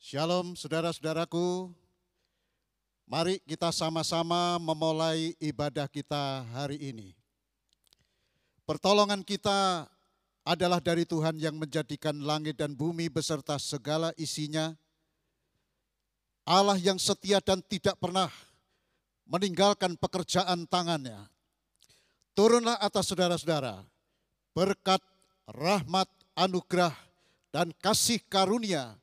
Shalom saudara-saudaraku. Mari kita sama-sama memulai ibadah kita hari ini. Pertolongan kita adalah dari Tuhan yang menjadikan langit dan bumi beserta segala isinya. Allah yang setia dan tidak pernah meninggalkan pekerjaan tangannya. Turunlah atas saudara-saudara berkat, rahmat, anugerah, dan kasih karunia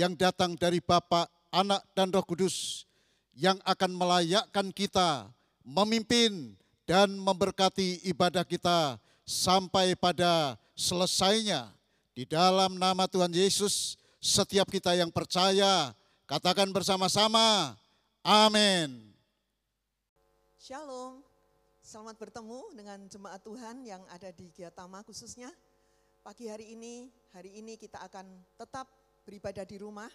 yang datang dari Bapa, Anak, dan Roh Kudus yang akan melayakkan kita memimpin dan memberkati ibadah kita sampai pada selesainya. Di dalam nama Tuhan Yesus setiap kita yang percaya katakan bersama-sama amin. Shalom, selamat bertemu dengan jemaat Tuhan yang ada di Giatama khususnya. Pagi hari ini, hari ini kita akan tetap beribadah di rumah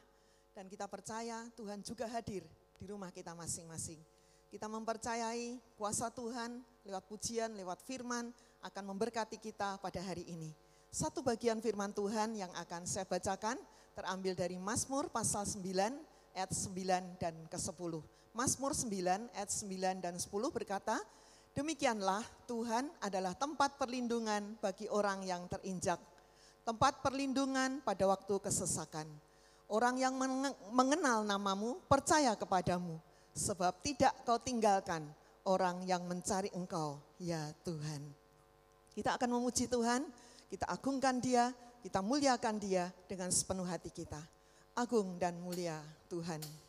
dan kita percaya Tuhan juga hadir di rumah kita masing-masing. Kita mempercayai kuasa Tuhan lewat pujian, lewat firman akan memberkati kita pada hari ini. Satu bagian firman Tuhan yang akan saya bacakan terambil dari Mazmur pasal 9 ayat 9 dan ke-10. Mazmur 9 ayat 9 dan 10 berkata, Demikianlah Tuhan adalah tempat perlindungan bagi orang yang terinjak, tempat perlindungan pada waktu kesesakan. Orang yang mengenal namamu percaya kepadamu, sebab tidak kau tinggalkan orang yang mencari engkau, ya Tuhan. Kita akan memuji Tuhan, kita agungkan dia, kita muliakan dia dengan sepenuh hati kita. Agung dan mulia Tuhan.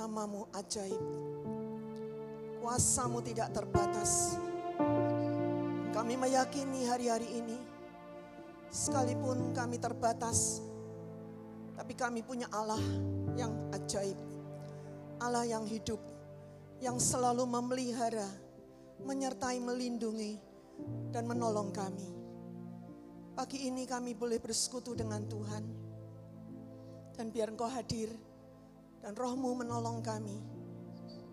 Namamu ajaib. Kuasamu tidak terbatas. Kami meyakini hari-hari ini. Sekalipun kami terbatas. Tapi kami punya Allah yang ajaib. Allah yang hidup. Yang selalu memelihara menyertai, melindungi, dan menolong kami. Pagi ini kami boleh bersekutu dengan Tuhan. Dan biar Engkau hadir dan rohmu menolong kami.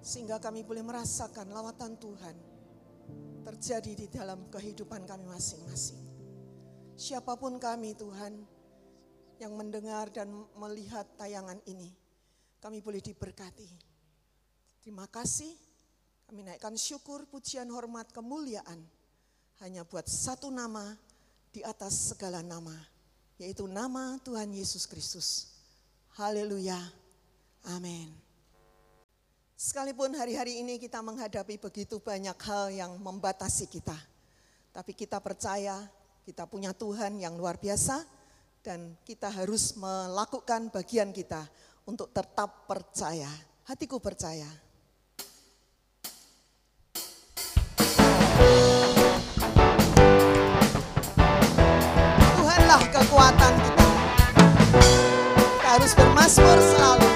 Sehingga kami boleh merasakan lawatan Tuhan terjadi di dalam kehidupan kami masing-masing. Siapa pun kami Tuhan yang mendengar dan melihat tayangan ini, kami boleh diberkati. Terima kasih. Kami naikkan syukur, pujian, hormat, kemuliaan hanya buat satu nama di atas segala nama, yaitu nama Tuhan Yesus Kristus. Haleluya. Amin. Sekalipun hari-hari ini kita menghadapi begitu banyak hal yang membatasi kita, tapi kita percaya kita punya Tuhan yang luar biasa dan kita harus melakukan bagian kita untuk tetap percaya. Hatiku percaya. Tuhanlah kekuatan kita. Kita harus bermasmur selalu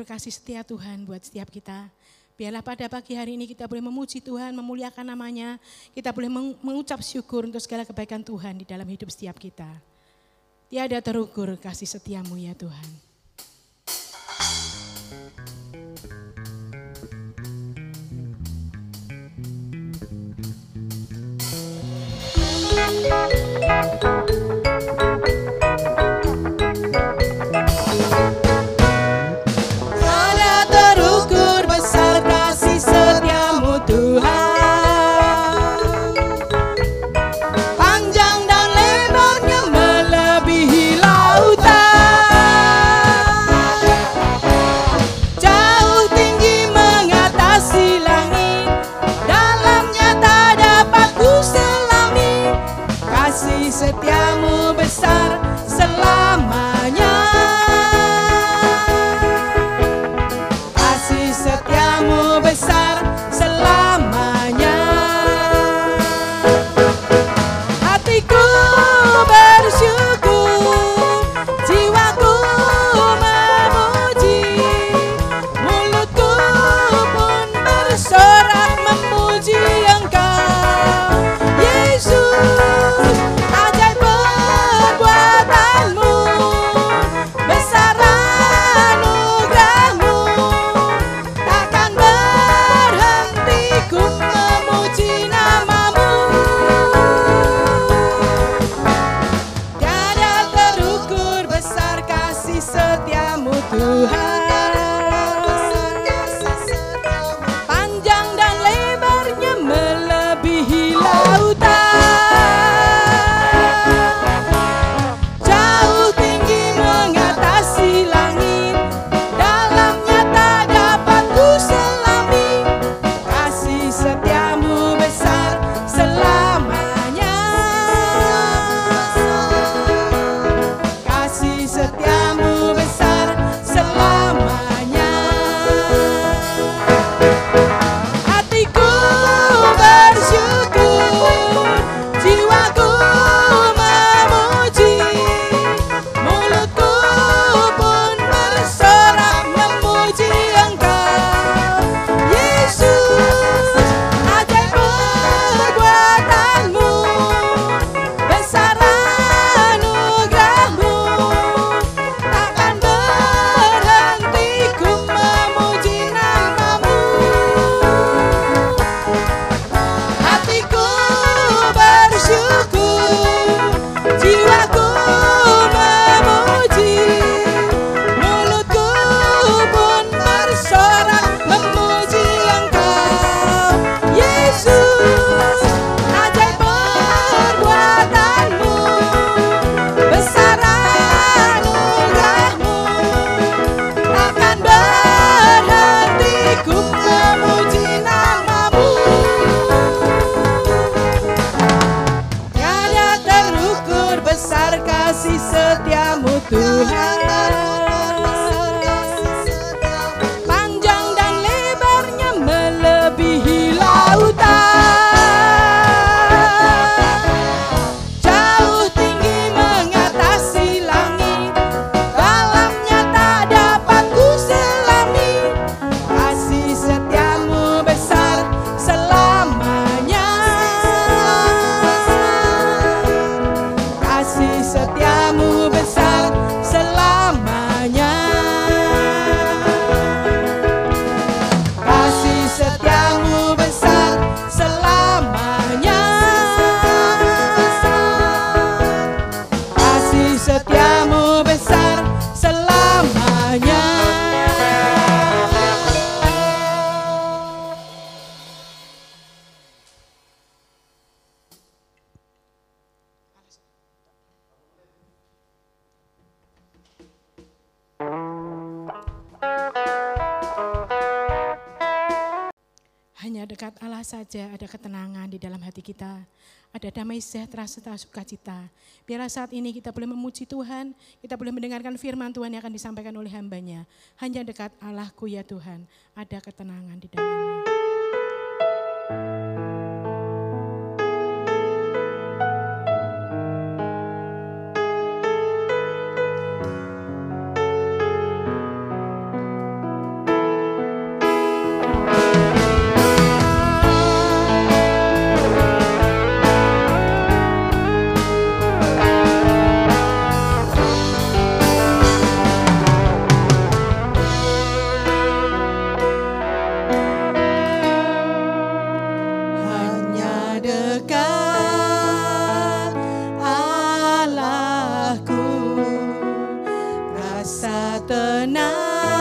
Terukur kasih setia Tuhan buat setiap kita. Biarlah pada pagi hari ini kita boleh memuji Tuhan, memuliakan namanya. Kita boleh mengucap syukur untuk segala kebaikan Tuhan di dalam hidup setiap kita. Tiada terukur kasih setiamu ya Tuhan. besar selama sejahtera serta sukacita. Biarlah saat ini kita boleh memuji Tuhan, kita boleh mendengarkan firman Tuhan yang akan disampaikan oleh hambanya. Hanya dekat Allahku ya Tuhan, ada ketenangan di dalamnya. Biarlah tenang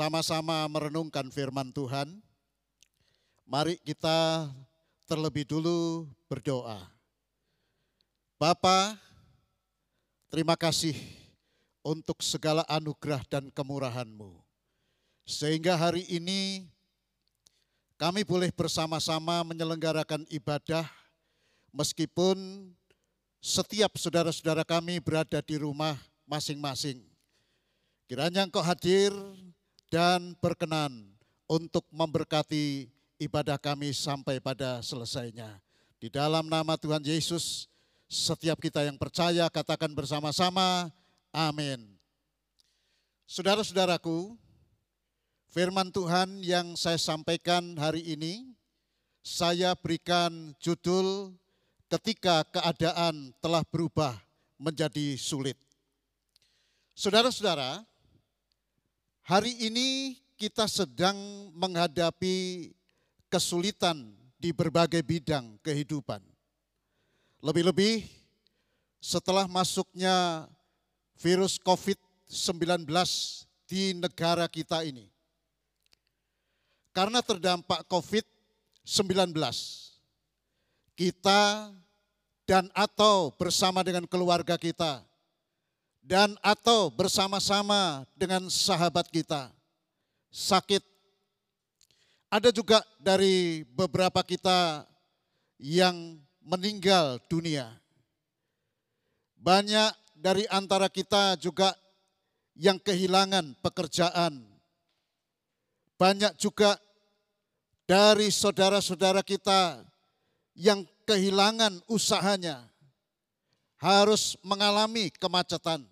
sama-sama merenungkan firman Tuhan, mari kita terlebih dulu berdoa. Bapa, terima kasih untuk segala anugerah dan kemurahan-Mu. Sehingga hari ini kami boleh bersama-sama menyelenggarakan ibadah meskipun setiap saudara-saudara kami berada di rumah masing-masing. Kiranya Engkau hadir dan berkenan untuk memberkati ibadah kami sampai pada selesainya. Di dalam nama Tuhan Yesus, setiap kita yang percaya katakan bersama-sama, amin. Saudara-saudaraku, firman Tuhan yang saya sampaikan hari ini, saya berikan judul ketika keadaan telah berubah menjadi sulit. Saudara-saudara, hari ini kita sedang menghadapi kesulitan di berbagai bidang kehidupan. Lebih-lebih setelah masuknya virus COVID-19 di negara kita ini. karena terdampak COVID-19, kita dan atau bersama dengan keluarga kita, dan atau bersama-sama dengan sahabat kita sakit. Ada juga dari beberapa kita yang meninggal dunia. Banyak dari antara kita juga yang kehilangan pekerjaan. Banyak juga dari saudara-saudara kita yang kehilangan usahanya, harus mengalami kemacetan.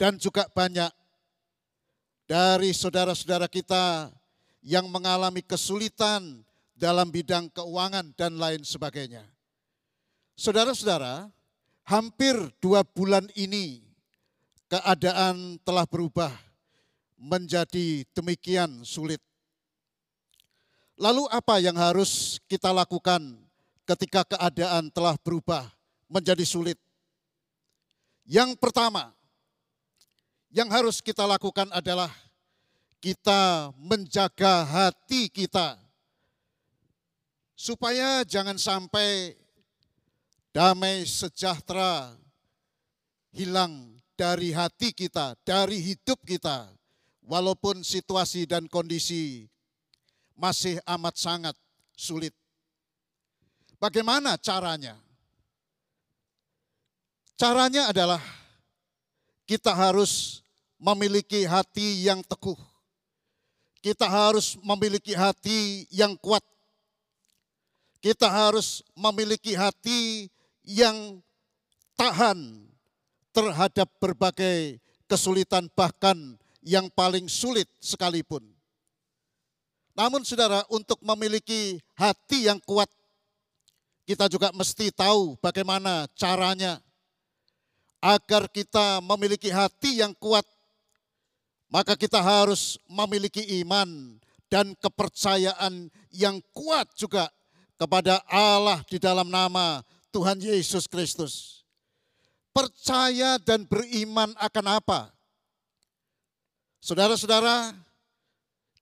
Dan juga banyak dari saudara-saudara kita yang mengalami kesulitan dalam bidang keuangan dan lain sebagainya. Saudara-saudara, hampir dua bulan ini keadaan telah berubah menjadi demikian sulit. Lalu apa yang harus kita lakukan ketika keadaan telah berubah menjadi sulit? Yang pertama, yang harus kita lakukan adalah kita menjaga hati kita supaya jangan sampai damai sejahtera hilang dari hati kita, dari hidup kita, walaupun situasi dan kondisi masih amat sangat sulit. Bagaimana caranya? Caranya adalah kita harus memiliki hati yang teguh. Kita harus memiliki hati yang kuat. Kita harus memiliki hati yang tahan terhadap berbagai kesulitan bahkan yang paling sulit sekalipun. Namun saudara untuk memiliki hati yang kuat kita juga mesti tahu bagaimana caranya agar kita memiliki hati yang kuat maka kita harus memiliki iman dan kepercayaan yang kuat juga kepada Allah di dalam nama Tuhan Yesus Kristus percaya dan beriman akan apa? Saudara-saudara,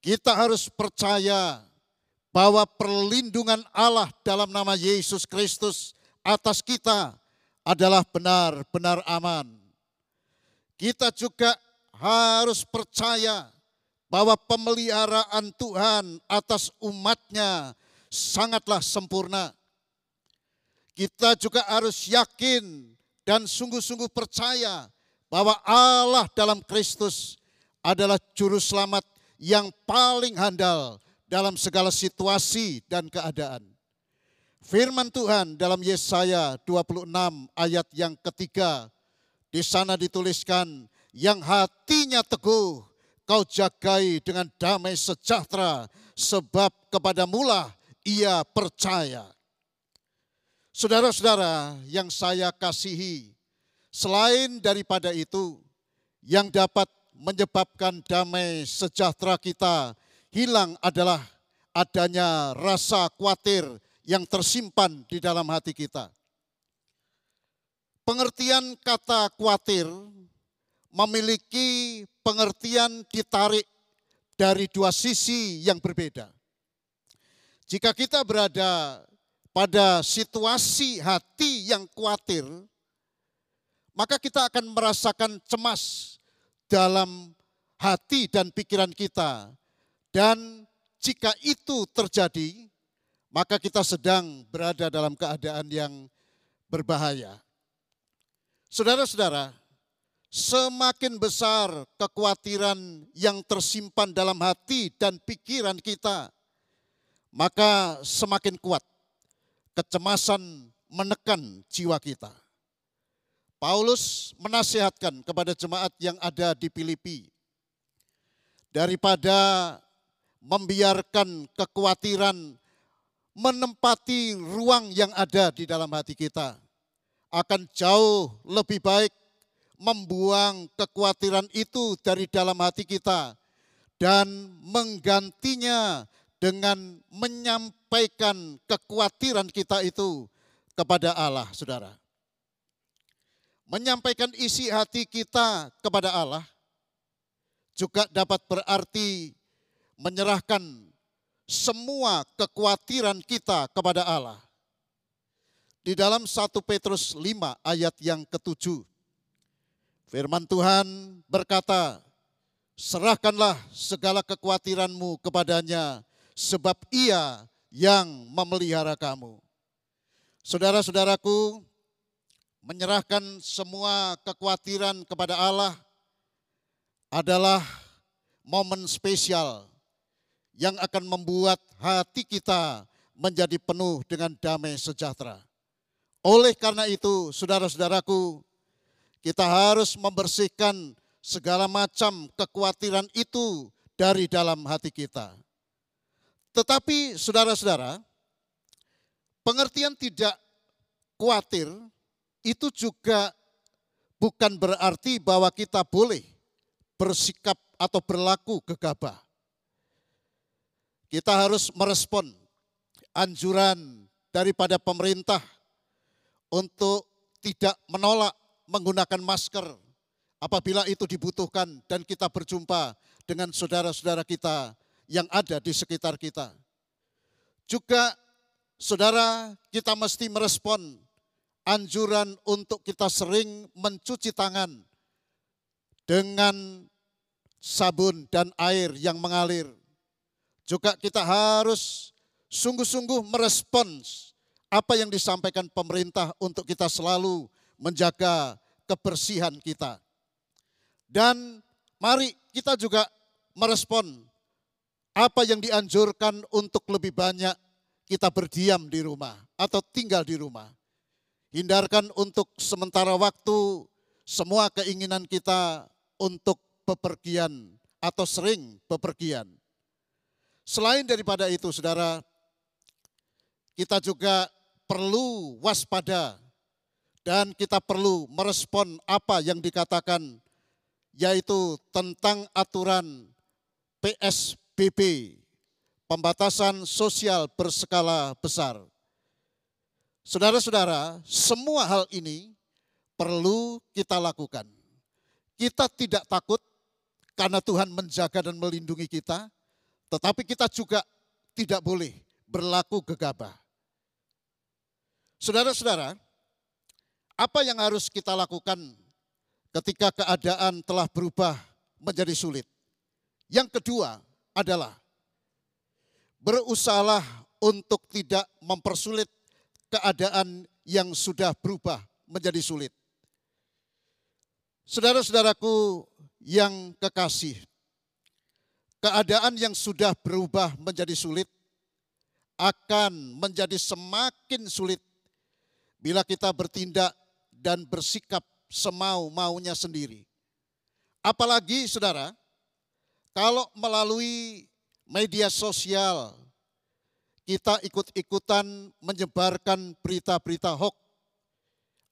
kita harus percaya bahwa perlindungan Allah dalam nama Yesus Kristus atas kita adalah benar-benar aman. Kita juga harus percaya bahwa pemeliharaan Tuhan atas umatnya sangatlah sempurna. Kita juga harus yakin dan sungguh-sungguh percaya bahwa Allah dalam Kristus adalah juru selamat yang paling handal dalam segala situasi dan keadaan. Firman Tuhan dalam Yesaya 26 ayat yang ketiga, di sana dituliskan, yang hatinya teguh, kau jagai dengan damai sejahtera, sebab kepada mula ia percaya. Saudara-saudara yang saya kasihi, selain daripada itu, yang dapat menyebabkan damai sejahtera kita hilang adalah adanya rasa khawatir yang tersimpan di dalam hati kita. Pengertian kata khawatir memiliki pengertian ditarik dari dua sisi yang berbeda. Jika kita berada pada situasi hati yang khawatir, maka kita akan merasakan cemas dalam hati dan pikiran kita. Dan jika itu terjadi, maka kita sedang berada dalam keadaan yang berbahaya. Saudara-saudara, semakin besar kekhawatiran yang tersimpan dalam hati dan pikiran kita, maka semakin kuat kecemasan menekan jiwa kita. Paulus menasihatkan kepada jemaat yang ada di Filipi, daripada membiarkan kekhawatiran menempati ruang yang ada di dalam hati kita, akan jauh lebih baik membuang kekhawatiran itu dari dalam hati kita dan menggantinya dengan menyampaikan kekhawatiran kita itu kepada Allah, saudara. Menyampaikan isi hati kita kepada Allah juga dapat berarti menyerahkan semua kekhawatiran kita kepada Allah. Di dalam 1 Petrus 5 ayat yang ketujuh, firman Tuhan berkata, serahkanlah segala kekhawatiranmu kepadanya, sebab ia yang memelihara kamu. Saudara-saudaraku, menyerahkan semua kekhawatiran kepada Allah adalah momen spesial yang akan membuat hati kita menjadi penuh dengan damai sejahtera. Oleh karena itu, saudara-saudaraku, kita harus membersihkan segala macam kekhawatiran itu dari dalam hati kita. Tetapi saudara-saudara, pengertian tidak khawatir itu juga bukan berarti bahwa kita boleh bersikap atau berlaku gegabah kita harus merespon anjuran daripada pemerintah untuk tidak menolak menggunakan masker apabila itu dibutuhkan dan kita berjumpa dengan saudara-saudara kita yang ada di sekitar kita. Juga saudara kita mesti merespon anjuran untuk kita sering mencuci tangan dengan sabun dan air yang mengalir juga kita harus sungguh-sungguh merespons apa yang disampaikan pemerintah untuk kita selalu menjaga kebersihan kita. Dan mari kita juga merespon apa yang dianjurkan untuk lebih banyak kita berdiam di rumah atau tinggal di rumah. Hindarkan untuk sementara waktu semua keinginan kita untuk bepergian atau sering bepergian. Selain daripada itu, saudara, kita juga perlu waspada dan kita perlu merespon apa yang dikatakan, yaitu tentang aturan PSBB, pembatasan sosial berskala besar. Saudara-saudara, semua hal ini perlu kita lakukan. Kita tidak takut karena Tuhan menjaga dan melindungi kita, tetapi kita juga tidak boleh berlaku gegabah. Saudara-saudara, apa yang harus kita lakukan ketika keadaan telah berubah menjadi sulit? Yang kedua adalah berusahalah untuk tidak mempersulit keadaan yang sudah berubah menjadi sulit. Saudara-saudaraku yang kekasih, keadaan yang sudah berubah menjadi sulit akan menjadi semakin sulit bila kita bertindak dan bersikap semau-maunya sendiri. Apalagi saudara, kalau melalui media sosial kita ikut-ikutan menyebarkan berita-berita hoax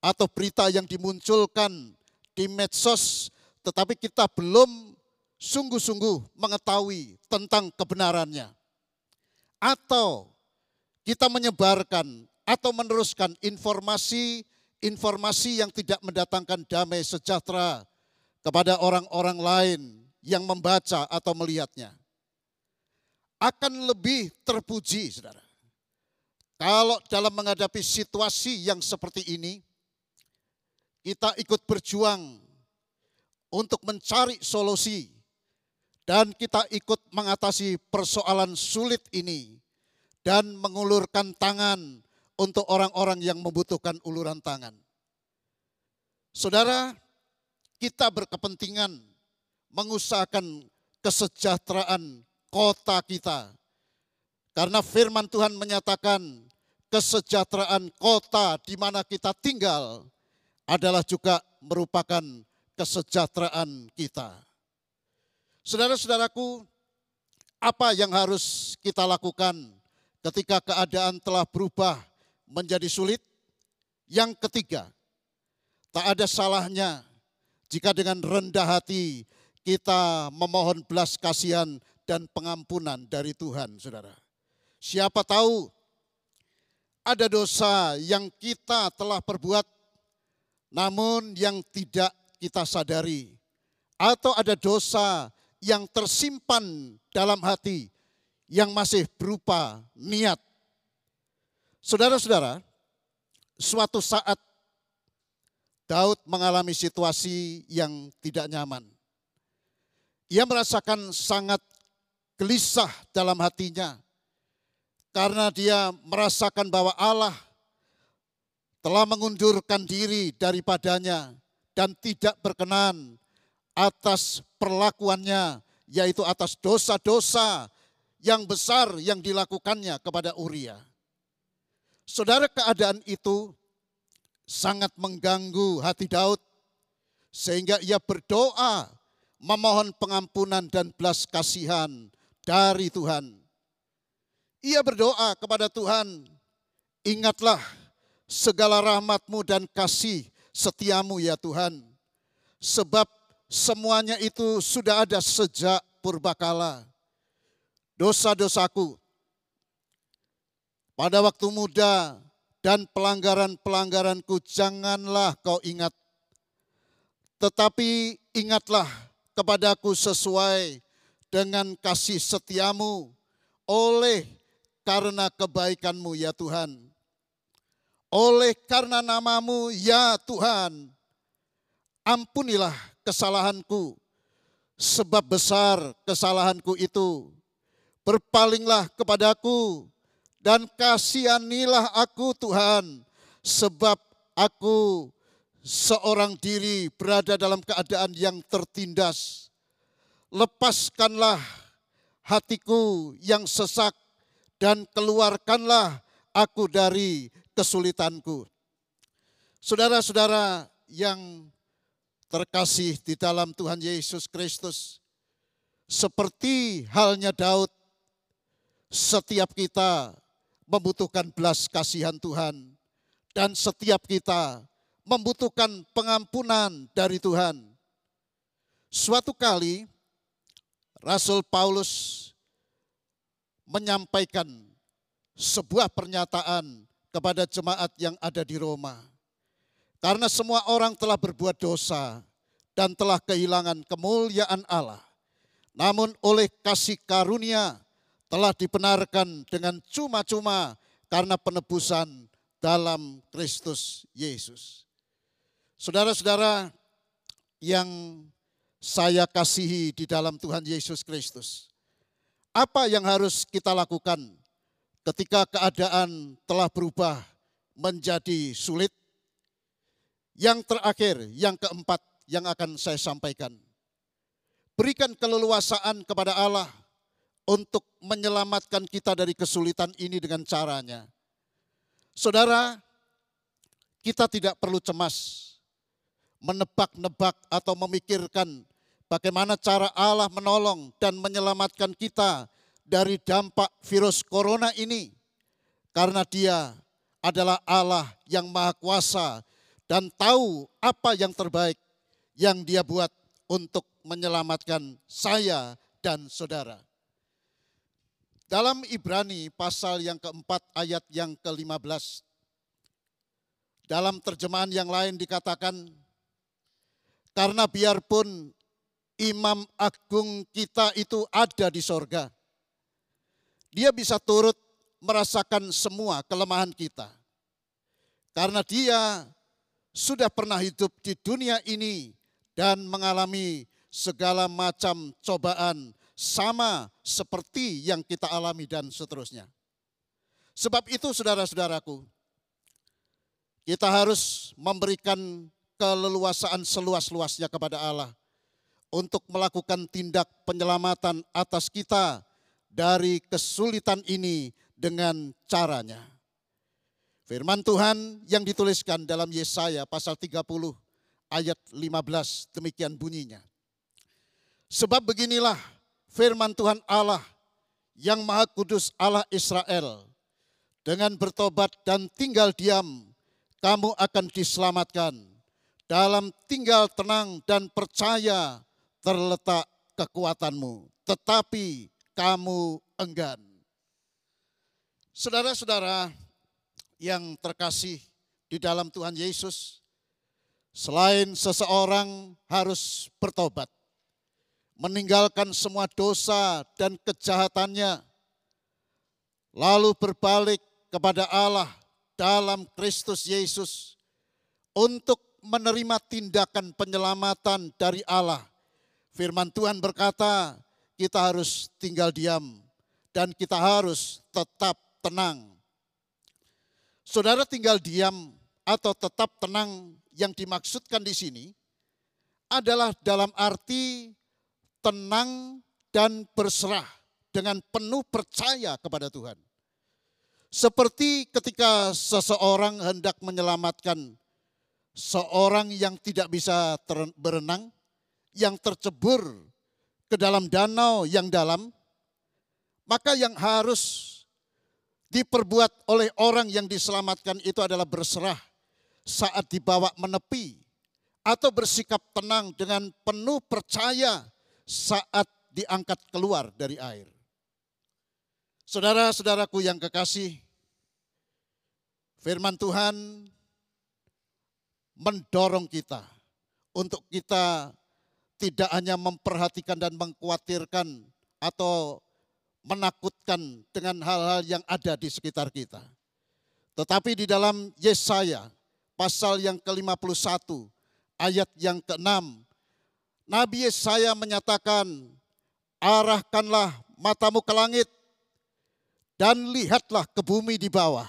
atau berita yang dimunculkan di medsos tetapi kita belum sungguh-sungguh mengetahui tentang kebenarannya. Atau kita menyebarkan atau meneruskan informasi-informasi yang tidak mendatangkan damai sejahtera kepada orang-orang lain yang membaca atau melihatnya. Akan lebih terpuji, saudara. Kalau dalam menghadapi situasi yang seperti ini, kita ikut berjuang untuk mencari solusi dan kita ikut mengatasi persoalan sulit ini dan mengulurkan tangan untuk orang-orang yang membutuhkan uluran tangan. Saudara, kita berkepentingan mengusahakan kesejahteraan kota kita. Karena firman Tuhan menyatakan kesejahteraan kota di mana kita tinggal adalah juga merupakan kesejahteraan kita. Saudara-saudaraku, apa yang harus kita lakukan ketika keadaan telah berubah menjadi sulit? Yang ketiga, tak ada salahnya jika dengan rendah hati kita memohon belas kasihan dan pengampunan dari Tuhan, saudara. Siapa tahu ada dosa yang kita telah perbuat, namun yang tidak kita sadari, atau ada dosa yang tersimpan dalam hati yang masih berupa niat. Saudara-saudara, suatu saat Daud mengalami situasi yang tidak nyaman. Ia merasakan sangat gelisah dalam hatinya karena dia merasakan bahwa Allah telah mengundurkan diri daripadanya dan tidak berkenan atas perlakuannya, yaitu atas dosa-dosa yang besar yang dilakukannya kepada Uria. Saudara keadaan itu sangat mengganggu hati Daud sehingga ia berdoa memohon pengampunan dan belas kasihan dari Tuhan. Ia berdoa kepada Tuhan, ingatlah segala rahmatmu dan kasih setiamu ya Tuhan. Sebab semuanya itu sudah ada sejak purbakala. Dosa-dosaku pada waktu muda dan pelanggaran-pelanggaranku janganlah kau ingat. Tetapi ingatlah kepadaku sesuai dengan kasih setiamu oleh karena kebaikanmu ya Tuhan. Oleh karena namamu ya Tuhan, ampunilah kesalahanku, sebab besar kesalahanku itu. Berpalinglah kepadaku dan kasihanilah aku Tuhan, sebab aku seorang diri berada dalam keadaan yang tertindas. Lepaskanlah hatiku yang sesak dan keluarkanlah aku dari kesulitanku. Saudara-saudara yang terkasih di dalam Tuhan Yesus Kristus, seperti halnya Daud, setiap kita membutuhkan belas kasihan Tuhan. Dan setiap kita membutuhkan pengampunan dari Tuhan. Suatu kali Rasul Paulus menyampaikan sebuah pernyataan kepada jemaat yang ada di Roma. Karena semua orang telah berbuat dosa dan telah kehilangan kemuliaan Allah. Namun oleh kasih karunia telah dibenarkan dengan cuma-cuma karena penebusan dalam Kristus Yesus. Saudara-saudara yang saya kasihi di dalam Tuhan Yesus Kristus. Apa yang harus kita lakukan ketika keadaan telah berubah menjadi sulit? Yang terakhir, yang keempat yang akan saya sampaikan. Berikan keleluasaan kepada Allah untuk menyelamatkan kita dari kesulitan ini dengan caranya. Saudara, kita tidak perlu cemas, menebak-nebak atau memikirkan bagaimana cara Allah menolong dan menyelamatkan kita dari dampak virus corona ini. Karena dia adalah Allah yang maha kuasa dan tahu apa yang terbaik yang dia buat untuk menyelamatkan saya dan saudara. Dalam Ibrani pasal yang keempat ayat yang ke-15. Dalam terjemahan yang lain dikatakan, karena biarpun imam agung kita itu ada di sorga, dia bisa turut merasakan semua kelemahan kita. Karena dia sudah pernah hidup di dunia ini dan mengalami segala macam cobaan sama seperti yang kita alami dan seterusnya. Sebab itu saudara-saudaraku, kita harus memberikan keleluasaan seluas-luasnya kepada Allah untuk melakukan tindak penyelamatan atas kita dari kesulitan ini dengan caranya. Firman Tuhan yang dituliskan dalam Yesaya pasal 30 ayat 15 demikian bunyinya. Sebab beginilah firman Tuhan Allah yang maha kudus Allah Israel. Dengan bertobat dan tinggal diam, kamu akan diselamatkan. Dalam tinggal tenang dan percaya terletak kekuatanmu. Tetapi kamu enggan. Saudara-saudara yang terkasih di dalam Tuhan Yesus, selain seseorang harus bertobat, meninggalkan semua dosa dan kejahatannya, lalu berbalik kepada Allah dalam Kristus Yesus untuk menerima tindakan penyelamatan dari Allah. Firman Tuhan berkata, kita harus tinggal diam dan kita harus tetap tenang. Saudara tinggal diam atau tetap tenang yang dimaksudkan di sini adalah dalam arti tenang dan berserah dengan penuh percaya kepada Tuhan. Seperti ketika seseorang hendak menyelamatkan seorang yang tidak bisa berenang, yang tercebur ke dalam danau yang dalam, maka yang harus diperbuat oleh orang yang diselamatkan itu adalah berserah saat dibawa menepi atau bersikap tenang dengan penuh percaya saat diangkat keluar dari air. Saudara-saudaraku yang kekasih, firman Tuhan mendorong kita untuk kita tidak hanya memperhatikan dan mengkhawatirkan atau menakutkan dengan hal-hal yang ada di sekitar kita. Tetapi di dalam Yesaya pasal yang ke-51 ayat yang ke-6 Nabi Yesaya menyatakan arahkanlah matamu ke langit dan lihatlah ke bumi di bawah.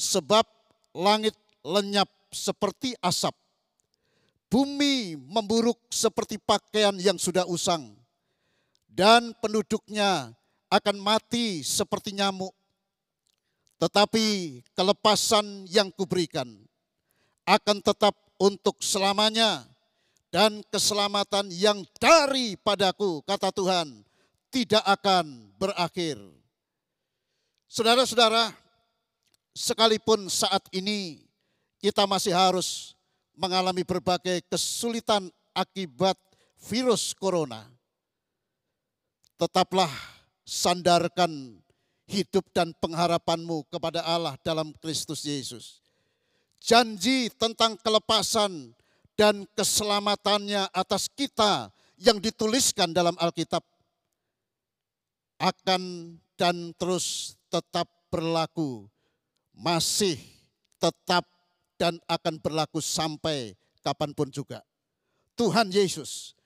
Sebab langit lenyap seperti asap. Bumi memburuk seperti pakaian yang sudah usang. Dan penduduknya akan mati seperti nyamuk. Tetapi kelepasan yang kuberikan akan tetap untuk selamanya. Dan keselamatan yang daripadaku, kata Tuhan, tidak akan berakhir. Saudara-saudara, sekalipun saat ini kita masih harus mengalami berbagai kesulitan akibat virus corona, tetaplah sandarkan hidup dan pengharapanmu kepada Allah dalam Kristus Yesus. Janji tentang kelepasan dan keselamatannya atas kita yang dituliskan dalam Alkitab akan dan terus tetap berlaku, masih tetap dan akan berlaku sampai kapan pun juga. Tuhan Yesus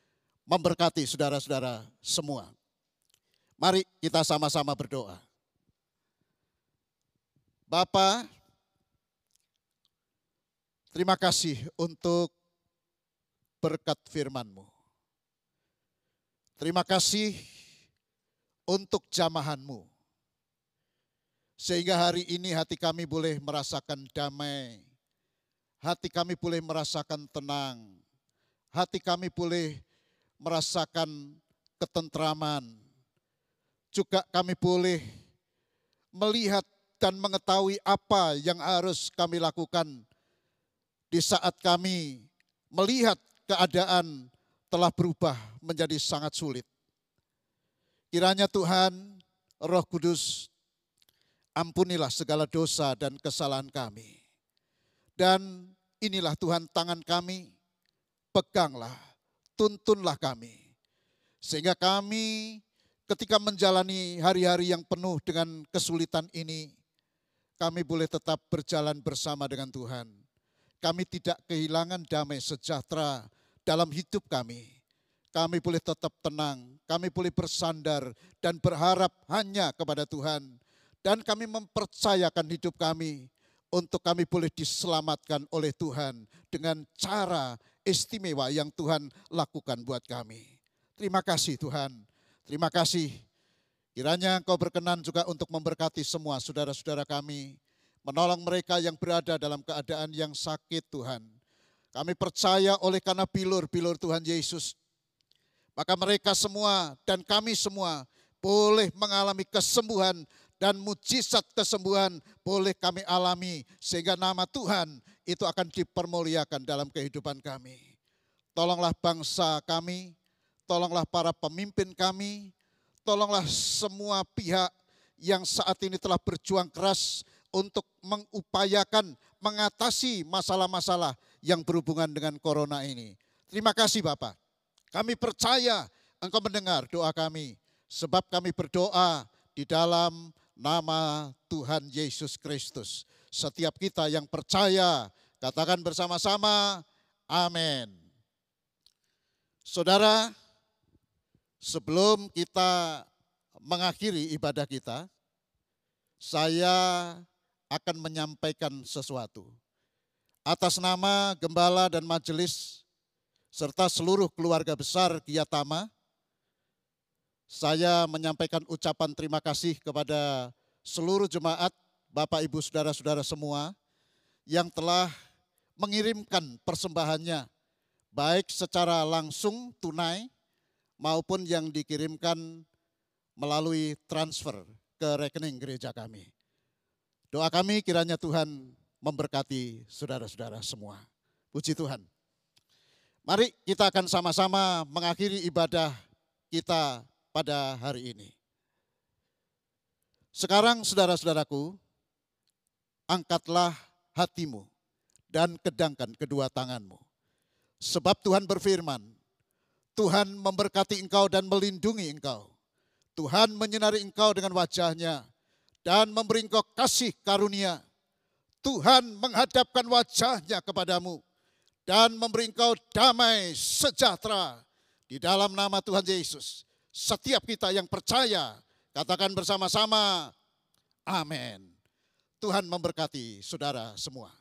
memberkati saudara-saudara semua. Mari kita sama-sama berdoa. Bapa, terima kasih untuk berkat firman-Mu. Terima kasih untuk jamahan-Mu sehingga hari ini hati kami boleh merasakan damai. Hati kami boleh merasakan tenang. Hati kami boleh merasakan ketentraman. Juga kami boleh melihat dan mengetahui apa yang harus kami lakukan di saat kami melihat keadaan telah berubah menjadi sangat sulit. Kiranya Tuhan, Roh Kudus ampunilah segala dosa dan kesalahan kami. Dan inilah Tuhan tangan kami, peganglah, tuntunlah kami. Sehingga kami ketika menjalani hari-hari yang penuh dengan kesulitan ini, kami boleh tetap berjalan bersama dengan Tuhan. Kami tidak kehilangan damai sejahtera dalam hidup kami. Kami boleh tetap tenang, kami boleh bersandar dan berharap hanya kepada Tuhan dan kami mempercayakan hidup kami untuk kami boleh diselamatkan oleh Tuhan dengan cara istimewa yang Tuhan lakukan buat kami. Terima kasih Tuhan. Terima kasih. Kiranya Engkau berkenan juga untuk memberkati semua saudara-saudara kami. Menolong mereka yang berada dalam keadaan yang sakit Tuhan. Kami percaya oleh karena bilur-bilur Tuhan Yesus. Maka mereka semua dan kami semua boleh mengalami kesembuhan dan mujizat kesembuhan boleh kami alami sehingga nama Tuhan itu akan dipermuliakan dalam kehidupan kami. Tolonglah bangsa kami, tolonglah para pemimpin kami, tolonglah semua pihak yang saat ini telah berjuang keras untuk mengupayakan mengatasi masalah-masalah yang berhubungan dengan corona ini. Terima kasih Bapak. Kami percaya Engkau mendengar doa kami. Sebab kami berdoa di dalam nama Tuhan Yesus Kristus. Setiap kita yang percaya, katakan bersama-sama, amin. Saudara, sebelum kita mengakhiri ibadah kita, saya akan menyampaikan sesuatu. Atas nama gembala dan majelis, serta seluruh keluarga besar Kiatama, saya menyampaikan ucapan terima kasih kepada seluruh jemaat, Bapak, Ibu, Saudara-saudara semua yang telah mengirimkan persembahannya, baik secara langsung tunai maupun yang dikirimkan melalui transfer ke rekening gereja kami. Doa kami kiranya Tuhan memberkati saudara-saudara semua. Puji Tuhan. Mari kita akan sama-sama mengakhiri ibadah kita pada hari ini. Sekarang saudara-saudaraku, angkatlah hatimu dan kedangkan kedua tanganmu. Sebab Tuhan berfirman, Tuhan memberkati engkau dan melindungi engkau. Tuhan menyinari engkau dengan wajahnya dan memberi engkau kasih karunia Tuhan menghadapkan wajahnya kepadamu dan memberi engkau damai sejahtera di dalam nama Tuhan Yesus. Setiap kita yang percaya, katakan bersama-sama, amin. Tuhan memberkati saudara semua.